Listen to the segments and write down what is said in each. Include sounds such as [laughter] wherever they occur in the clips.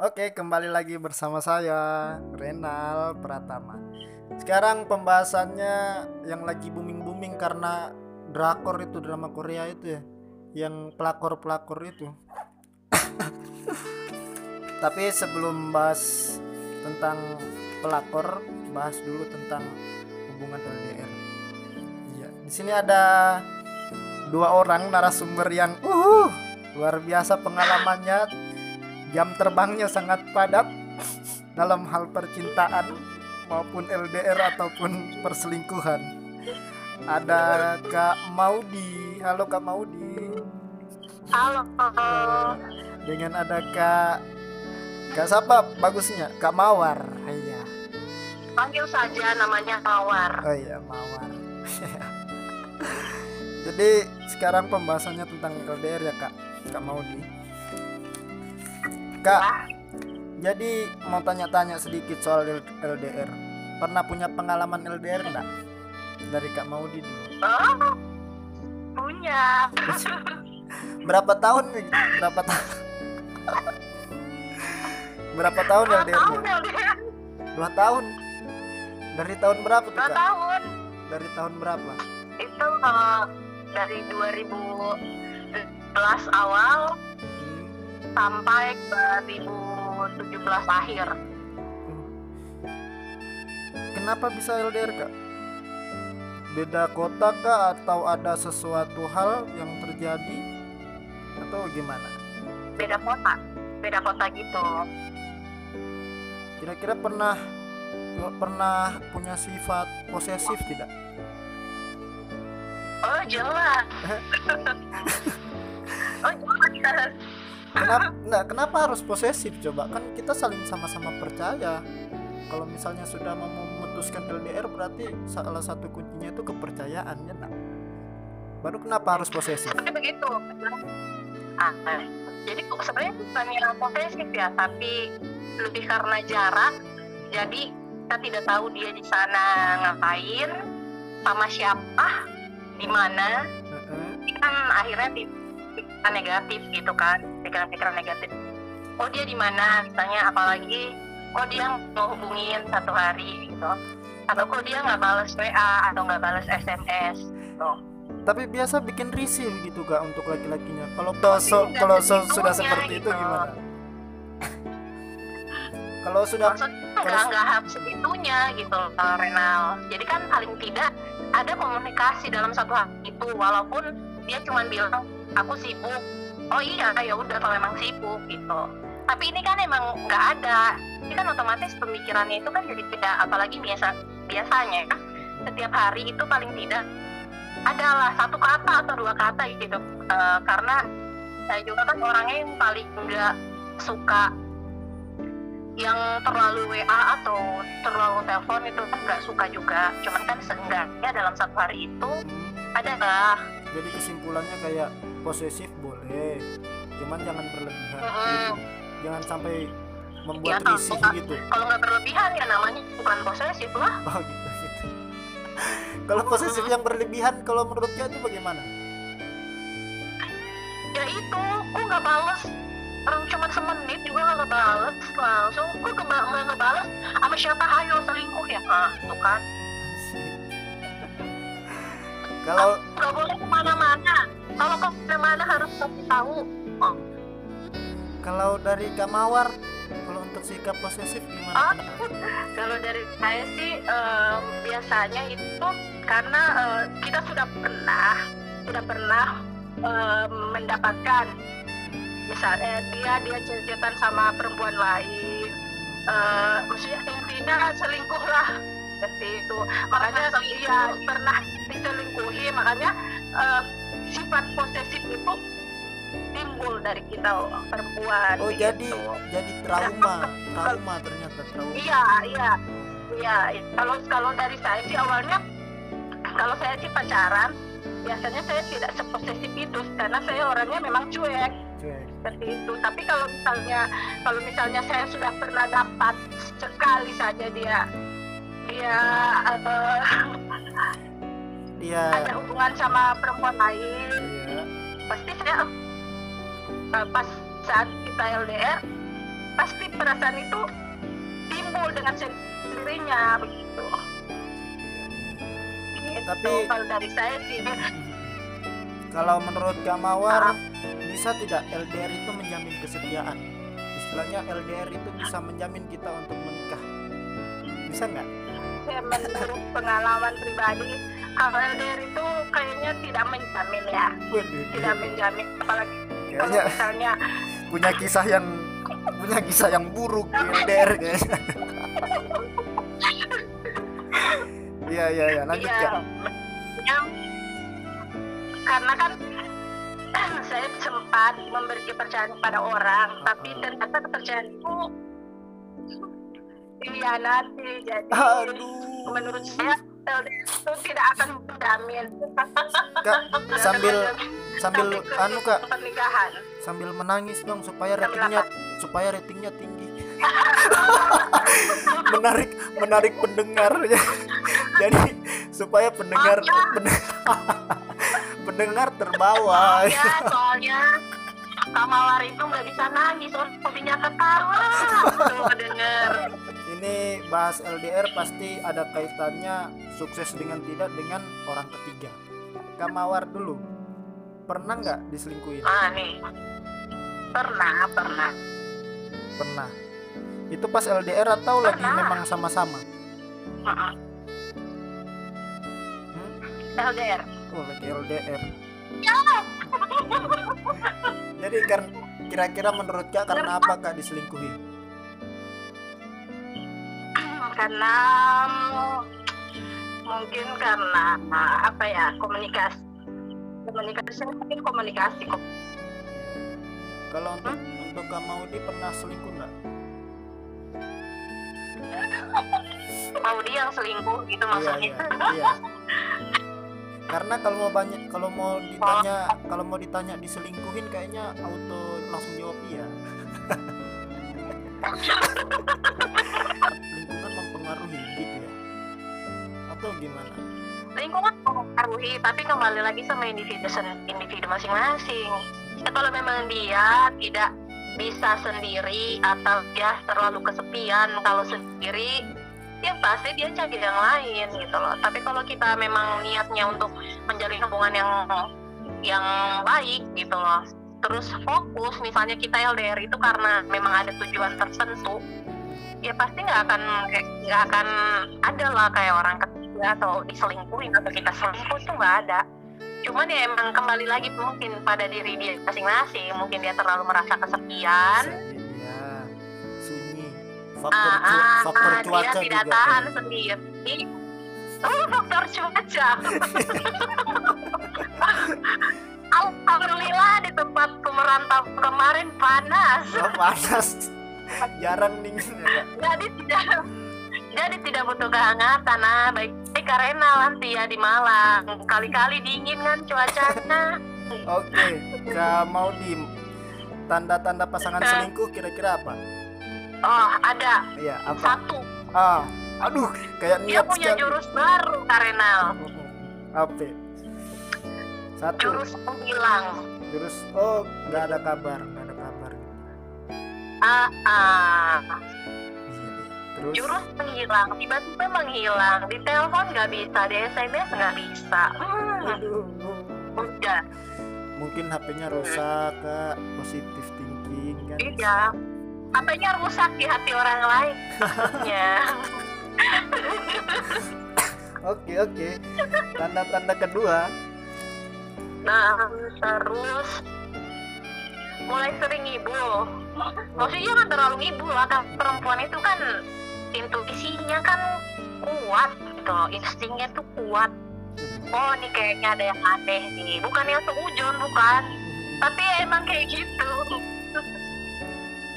Oke, kembali lagi bersama saya Renal Pratama. Sekarang pembahasannya yang lagi booming-booming karena drakor itu drama Korea itu ya, yang pelakor-pelakor itu. [coughs] Tapi sebelum bahas tentang pelakor, bahas dulu tentang hubungan LDR. Iya, di sini ada dua orang narasumber yang uh luar biasa pengalamannya jam terbangnya sangat padat dalam hal percintaan maupun LDR ataupun perselingkuhan. Ada Kak Maudi. Halo Kak Maudi. Halo. Dengan ada Kak Kak siapa bagusnya? Kak Mawar. Iya. Panggil saja namanya Mawar. Oh iya, Mawar. [laughs] Jadi sekarang pembahasannya tentang LDR ya Kak, Kak Maudi. Kak, jadi mau tanya-tanya sedikit soal LDR. Pernah punya pengalaman LDR enggak? Dari Kak Maudi dulu. Oh, punya. [laughs] Berapa tahun nih? Berapa tahun? [laughs] Berapa tahun LDR? tahun LDR. Dua tahun. Dari tahun berapa tuh Dua Kak? tahun. Dari tahun berapa? Itu uh, dari 2011 awal. Sampai 2017 akhir. Kenapa bisa LDR Kak? Beda kota kah atau ada sesuatu hal yang terjadi atau gimana? Beda kota. Beda kota gitu. Kira-kira pernah pernah punya sifat posesif tidak? Oh, jelas. [laughs] [laughs] oh, jelas. Kenapa enggak, kenapa harus posesif coba? Kan kita saling sama-sama percaya. Kalau misalnya sudah mau memutuskan LDR berarti salah satu kuncinya itu kepercayaan ya nak? Baru kenapa harus posesif? Begitu. Ah, eh. jadi kok sebenarnya bukan yang posesif ya, tapi lebih karena jarak. Jadi kita tidak tahu dia di sana ngapain, sama siapa, di mana. Heeh. Kan akhirnya negatif gitu kan, pikiran-pikiran negatif. Oh dia di mana? Misalnya apalagi, oh dia mau hubungin satu hari gitu. Atau kok dia nggak balas WA atau nggak balas SMS. Gitu. Tapi biasa bikin risih gitu kak untuk laki-lakinya. Kalau so, kalau so- sudah seperti itu gitu. gimana? kalau sudah maksudnya nggak Terus- nggak harus segitunya gitu uh, Renal jadi kan paling tidak ada komunikasi dalam satu hal itu walaupun dia cuma bilang aku sibuk oh iya ya udah kalau memang sibuk gitu. Tapi ini kan emang nggak ada. Ini kan otomatis pemikirannya itu kan jadi beda apalagi biasa biasanya setiap hari itu paling tidak adalah satu kata atau dua kata gitu. Eh, karena saya juga kan orangnya yang paling nggak suka yang terlalu WA atau terlalu telepon itu kan nggak suka juga. Cuman kan seenggaknya dalam satu hari itu ada lah jadi kesimpulannya kayak posesif boleh, cuman jangan berlebihan. Mm-mm. gitu. Jangan sampai membuat Ya, kalau risih nggak- gitu. kalau nggak berlebihan ya namanya bukan posesif lah [laughs] Oh gitu gitu. kalau posesif yang berlebihan, kalau menurut dia itu bagaimana? ya itu kok nggak bales orang cuma semenit juga nggak ngebales langsung kok keba- nggak ngebales sama siapa ayo selingkuh ya ah tuh kan Kalau nggak boleh ke mana-mana kalau ke ke mana-mana harus kasih tahu? Oh, kalau dari Kamawar, kalau untuk sikap posesif gimana? Ah, [laughs] kalau dari saya sih em, biasanya itu karena eh, kita sudah pernah sudah pernah em, mendapatkan misalnya dia dia cecetan sama perempuan lain eh maksudnya intinya selingkuh lah seperti itu. Makanya dia pernah diselingkuhi makanya eh, sifat posesif itu timbul dari kita perempuan Oh gitu. jadi jadi trauma, trauma ternyata trauma. Iya, iya. Iya, kalau kalau dari saya sih awalnya kalau saya sih pacaran, biasanya saya tidak seposesif itu karena saya orangnya memang cuek seperti itu. Tapi kalau misalnya kalau misalnya saya sudah pernah dapat sekali saja dia dia eh, Dia ada hubungan sama perempuan lain, iya. pasti saya eh, pas saat kita LDR pasti perasaan itu timbul dengan sendirinya begitu. Gitu, Tapi- kalau dari saya sih. Kalau menurut Kak Mawar bisa tidak LDR itu menjamin kesetiaan? Istilahnya LDR itu bisa menjamin kita untuk menikah. Bisa nggak? Saya menurut pengalaman pribadi kalau LDR itu kayaknya tidak menjamin ya. Waduh, tidak menjamin apalagi kalau kayaknya misalnya punya kisah yang punya kisah yang buruk di LDR kayaknya. Iya iya iya. Lanjut Iya. Kak. Ya, karena kan [clears throat] saya sempat memberi kepercayaan kepada orang, tapi ternyata kepercayaan itu dikhianati. Jadi aduh. menurut saya Itu tidak akan menjamin. Kak sambil sambil anu Kak. pernikahan. sambil menangis dong supaya ratingnya supaya ratingnya tinggi. [laughs] Menarik menarik pendengar ya [laughs] jadi supaya pendengar pen- [laughs] pendengar terbawa. Ya, soalnya Kamawar itu nggak bisa nangis, hobinya ketawa. Tuh denger. Ini bahas LDR pasti ada kaitannya sukses dengan tidak dengan orang ketiga Kamawar dulu pernah nggak diselingkuhin Ah nih, pernah, pernah. pernah itu pas LDR atau lagi Pernah. memang sama-sama Mm-mm. Hmm? LDR. oh lagi LDR jadi kan kira-kira menurut kak karena apa kak diselingkuhi karena mungkin karena apa ya komunikasi. Komunikasi mungkin komunikasi kok. Kalau untuk untuk kak Maudi pernah selingkuh nggak? Mau dia yang selingkuh gitu iya maksudnya. iya iya. Karena kalau mau banyak kalau mau ditanya kalau mau ditanya diselingkuhin kayaknya auto langsung jawab iya [laughs] gitu ya? Atau gimana? Lingkungan mempengaruhi tapi kembali lagi sama individu individu masing-masing. Ya, kalau memang dia tidak bisa sendiri atau dia terlalu kesepian kalau sendiri ya pasti dia cari yang lain gitu loh. Tapi kalau kita memang niatnya untuk menjalin hubungan yang yang baik gitu loh. Terus fokus misalnya kita LDR itu karena memang ada tujuan tertentu ya pasti nggak akan nggak akan ada lah kayak orang ketiga atau diselingkuhin atau kita selingkuh itu nggak ada. Cuman ya emang kembali lagi mungkin pada diri dia masing-masing mungkin dia terlalu merasa kesepian. Sunyi faktor cu- ah, faktor cuaca dia tidak juga tahan kan. sendiri. Oh faktor cuaca. [laughs] Alhamdulillah di tempatku merantau kemarin panas. Oh, panas jarang dingin ya, Kak. jadi tidak jadi tidak butuh kehangatan ah. Baik baik karena nanti ya di Malang. Kali-kali dingin kan cuacanya. Oke kak Maudi tanda-tanda pasangan selingkuh kira-kira apa? Oh ada. Iya apa? Satu. Ah aduh kayak dia niat punya sekali. jurus baru Karenal. Apa? Satu. Jurus menghilang jurus oh nggak ada kabar ah. Iya terus? Jurus menghilang tiba-tiba menghilang. Di telepon nggak bisa di SMS nggak bisa. Hmm, aduh udah. Mungkin HP-nya rusak kak. Positif thinking kan? Iya. Apanya rusak di hati orang lain. Ya [laughs] oke oke. Tanda-tanda kedua. Nah, terus. Mulai sering ngibul. Maksudnya jangan terlalu lah, kan perempuan itu kan intuisinya kan kuat gitu, loh. instingnya tuh kuat. Oh, ini kayaknya ada yang aneh nih. Bukan yang seujon, bukan. Tapi emang kayak gitu.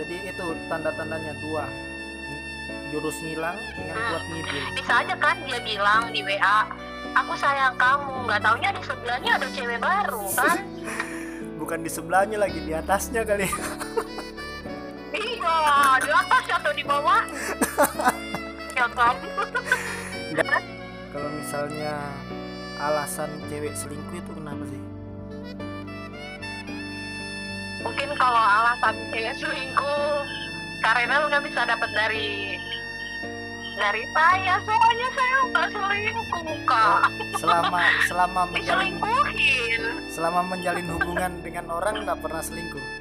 jadi itu tanda-tandanya dua jurus ngilang dengan Hmm. kuat ngibul Bisa aja kan dia bilang di WA, aku sayang kamu. Nggak taunya di sebelahnya ada cewek baru kan? [laughs] bukan di sebelahnya lagi di atasnya kali di atas atau di bawah? ya kan? kalau misalnya alasan cewek selingkuh itu kenapa sih? Mungkin kalau alasan cewek selingkuh Kak Renal nggak bisa dapat dari dari saya. Soalnya saya nggak selingkuh kak. Selama selama [laughs] menjalin diselingkuhin selama menjalin hubungan dengan orang nggak pernah selingkuh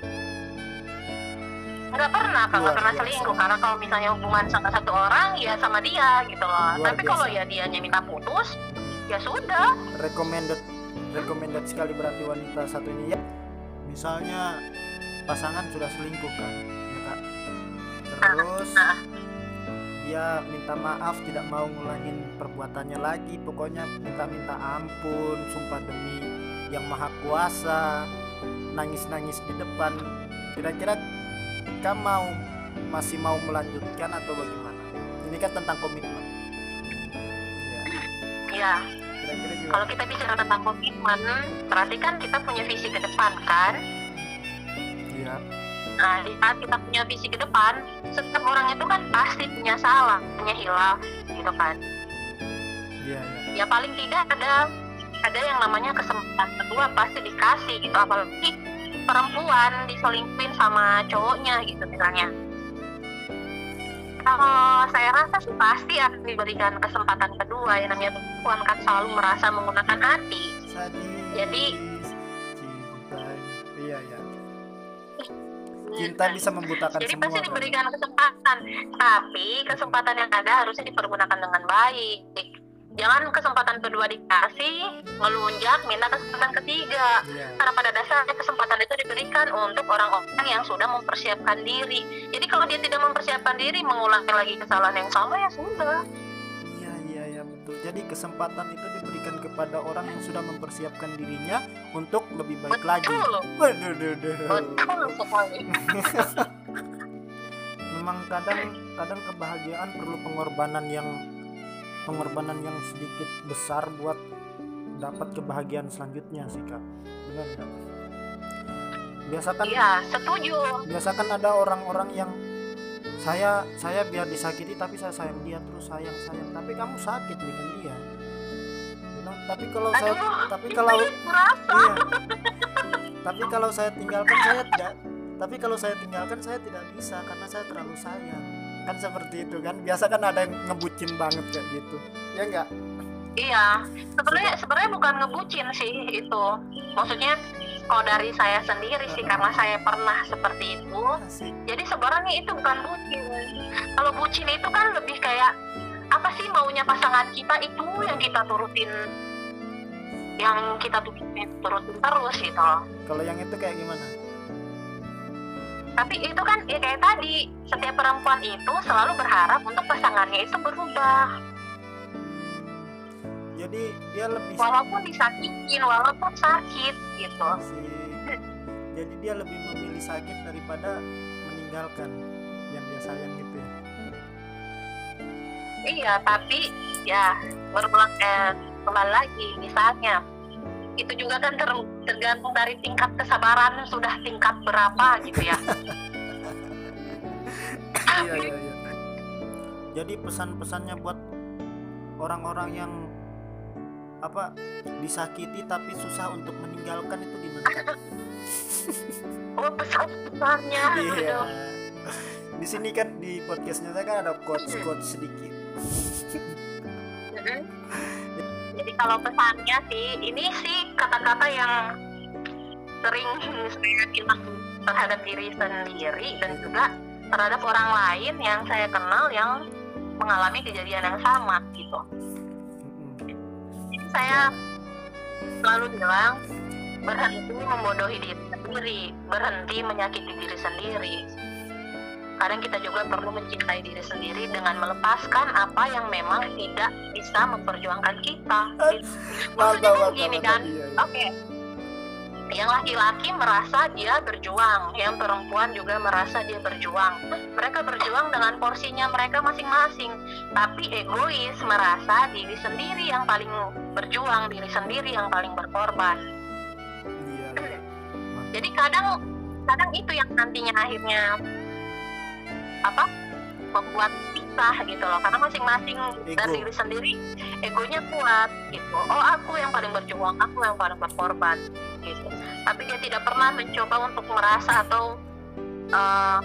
nggak pernah kak. Nggak pernah selingkuh. Karena kalau misalnya hubungan sama satu orang ya sama dia gitu loh. Luar tapi kalau ya dianya minta putus ya sudah. Recommended recommended sekali berarti wanita satu ini. Ya misalnya pasangan sudah selingkuh kan ya kak? Terus ah. dia minta maaf tidak mau ngulangin perbuatannya lagi. Pokoknya minta-minta ampun sumpah demi yang maha kuasa nangis-nangis di depan. Kira-kira kamu mau masih mau melanjutkan atau bagaimana? Ini kan tentang komitmen. Ya ya juga kalau kita bicara tentang komitmen berarti kan kita punya visi ke depan kan? Ya Nah, di saat kita punya visi ke depan, setiap orang itu kan pasti punya salah, punya hilaf, gitu kan. iya ya Ya paling tidak ada ada yang namanya kesempatan kedua pasti dikasih gitu, apalagi perempuan diselingkuhin sama cowoknya gitu misalnya. Kalau saya rasa sih pasti akan diberikan kesempatan kedua, yang namanya perempuan kan selalu merasa menggunakan hati. Jadi- cinta iya ya cinta bisa membutakan Jadi semua pasti kan? diberikan kesempatan, tapi kesempatan yang ada harusnya dipergunakan dengan baik. Jangan kesempatan kedua dikasih, melunjak, minta kesempatan ketiga. Iya. Karena pada dasarnya kesempatan itu diberikan untuk orang-orang yang sudah mempersiapkan diri. Jadi kalau dia tidak mempersiapkan diri, mengulangi lagi kesalahan yang sama ya sudah. Iya iya iya betul. Jadi kesempatan itu diberikan kepada orang yang sudah mempersiapkan dirinya untuk lebih baik lagi. Betul, Waduh, duh, duh. betul sekali. [laughs] Memang kadang kadang kebahagiaan perlu pengorbanan yang pengorbanan yang sedikit besar buat dapat kebahagiaan selanjutnya sih kak. Benar nggak? Biasakan Iya, setuju. biasakan ada orang-orang yang saya saya biar disakiti tapi saya sayang dia terus sayang sayang tapi kamu sakit dengan dia bilang tapi kalau saya Aduh, tapi kalau iya tapi kalau saya tinggalkan saya tidak tapi kalau saya tinggalkan saya tidak bisa karena saya terlalu sayang kan seperti itu kan biasa kan ada yang ngebucin banget kayak gitu ya enggak Iya, sebenarnya sebenarnya bukan ngebucin sih itu. Maksudnya kalau dari saya sendiri sih karena saya pernah seperti itu. asik Jadi sebenarnya itu bukan bucin. Kalau bucin itu kan lebih kayak apa sih maunya pasangan kita itu yang kita turutin yang kita turutin, turutin terus gitu. kalau yang itu kayak gimana Tapi itu kan ya kayak tadi, setiap perempuan itu selalu berharap untuk pasangannya itu berubah. jadi dia lebih Walaupun disakitin, walaupun sakit gitu. jadi dia lebih memilih sakit daripada meninggalkan yang dia sayang gitu ya Iya, tapi ya berulang eh, kembali lagi misalnya itu juga kan ter- tergantung dari tingkat kesabaran sudah tingkat berapa gitu ya. iya iya iya jadi pesan-pesannya buat orang-orang yang apa disakiti tapi susah untuk meninggalkan itu gimana? Oh pesan-pesannya. iya di sini kan di podcastnya saya kan ada quotes quotes sedikit Mm-mm. Jadi kalau pesannya sih ini sih kata-kata yang sering saya bilang terhadap diri sendiri dan juga terhadap orang lain yang saya kenal yang mengalami kejadian yang sama gitu. Jadi saya selalu bilang berhenti membodohi diri sendiri, berhenti menyakiti diri sendiri. Kadang kita juga perlu mencintai diri sendiri dengan melepaskan apa yang memang tidak bisa memperjuangkan kita. Maksudnya kan gini kan, iya, iya. oke. Yang laki-laki merasa dia berjuang, yang perempuan juga merasa dia berjuang. Mereka berjuang dengan porsinya mereka masing-masing, tapi egois merasa diri sendiri yang paling berjuang, diri sendiri yang paling berkorban. Iya. Jadi kadang kadang itu yang nantinya akhirnya apa membuat pisah gitu loh karena masing-masing dari diri sendiri egonya kuat gitu oh aku yang paling berjuang aku yang paling berkorban gitu tapi dia tidak pernah mencoba untuk merasa atau eh,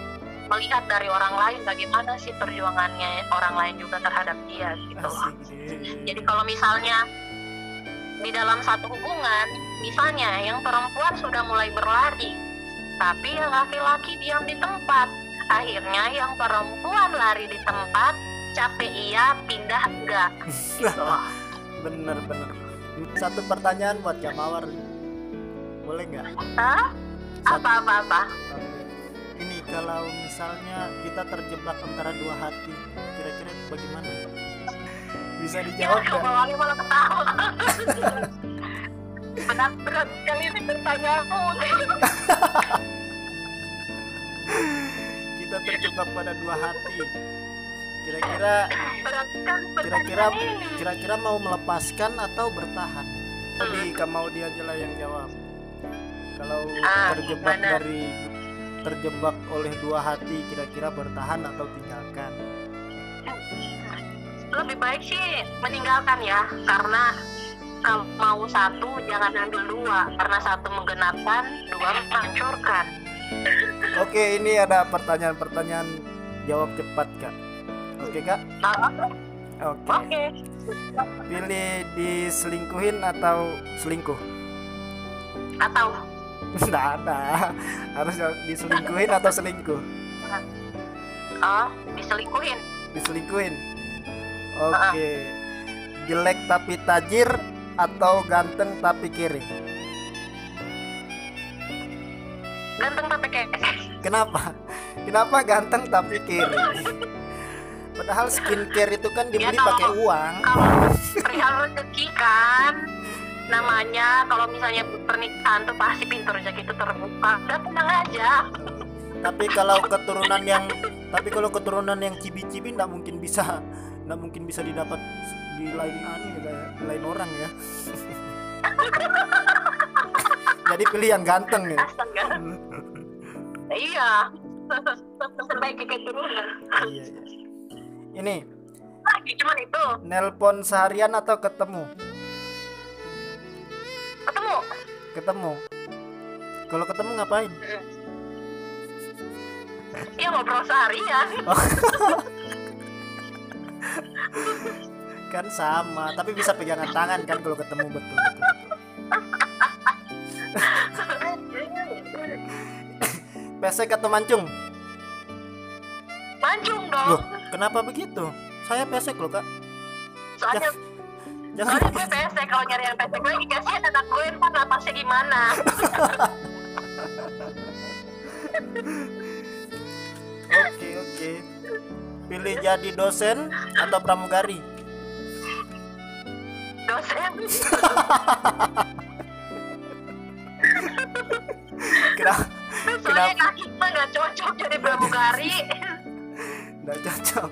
melihat dari orang lain bagaimana sih perjuangannya orang lain juga terhadap dia gitu loh. Jadi kalau misalnya di dalam satu hubungan, misalnya yang perempuan sudah mulai berlari, tapi yang laki-laki diam di tempat. Akhirnya yang perempuan lari di tempat, capek iya, pindah enggak. [laughs] Gitu loh. bener bener satu pertanyaan buat Kak Mawar boleh nggak Hah? Apa-apa-apa? ini kalau misalnya kita terjebak antara dua hati kira-kira bagaimana bisa Ya, dijawab nggak ke bawahnya malah ketawa. [laughs] Berat-berat sekali ini pertanyaanmu. [laughs] kita terjebak pada dua hati. Kira-kira kira-kira kira-kira mau melepaskan atau bertahan? Tadi Kak mau dia aja lah yang jawab. Kalau Ah, terjebak dari terjebak oleh dua hati kira-kira bertahan atau tinggalkan? Lebih baik sih meninggalkan ya karena kalau mau satu jangan ambil dua. Karena satu menggenapkan dua menghancurkan oke ini ada pertanyaan-pertanyaan. Jawab cepat Kak. Oke Kak? Oke. Oke. Pilih diselingkuhin atau selingkuh? Atau. [laughs] Nggak ada. Harus diselingkuhin atau selingkuh? Oh diselingkuhin. Diselingkuhin. Oke. Jelek tapi tajir atau ganteng tapi kiri ganteng tapi kayak kenapa? Kenapa ganteng tapi kiri? Padahal skincare itu kan dibeli kalau- pakai uang. kalau perihal rezeki kan namanya kalau misalnya pernikahan tuh pasti pintu rezeki itu terbuka. Udah tenang aja. Tapi kalau keturunan yang tapi kalau keturunan yang cibi-cibi nggak mungkin bisa nggak mungkin bisa didapat di lain anu ya, lain orang ya [laughs] jadi pilih yang ganteng ya astaga iya. [laughs] Perbaiki keturunan iya, iya. ini. Lagi cuman itu? Nelpon seharian atau ketemu? Ketemu. Ketemu. Kalau ketemu ngapain? Iya ngobrol seharian. [laughs] Kan sama tapi bisa pegangan tangan kan kalau ketemu betul. Pesek atau mancung Mancung loh dong kenapa begitu? Saya pesek loh kak. Soalnya jangan Soalnya [laughs] gue pesek kalau nyari yang pesek lagi. Kasihan anak gue ntar napasnya gimana [laughs] oke oke. Pilih jadi dosen atau pramugari? Dosen. [laughs] Kenapa Soalnya kaki gue gak cocok jadi pramugari. Nggak cocok.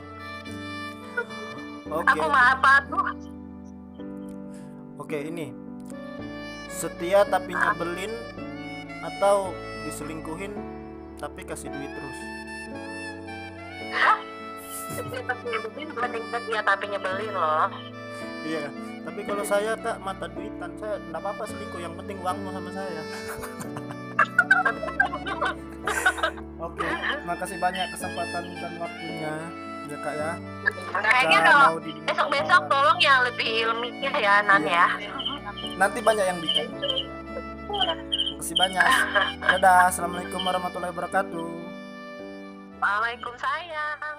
Oke. Aku mah apa tuh Oke ini. Setia tapi nyebelin atau diselingkuhin tapi kasih duit terus. Dia tapi nyebelin setia tapi nyebelin loh. Iya. Tapi kalau saya kak mata duitan. Saya enggak apa-apa selingkuh yang penting uangmu sama saya. [laughs] Oke, makasih banyak kesempatan dan waktunya ya kak ya. Kayaknya Nggak dong di- Besok-besok tolong yang lebih ilmiah ya Nan Iya. ya Nanti banyak yang bikin. Makasih banyak. Dadah. Assalamualaikum warahmatullahi wabarakatuh. Waalaikumsalam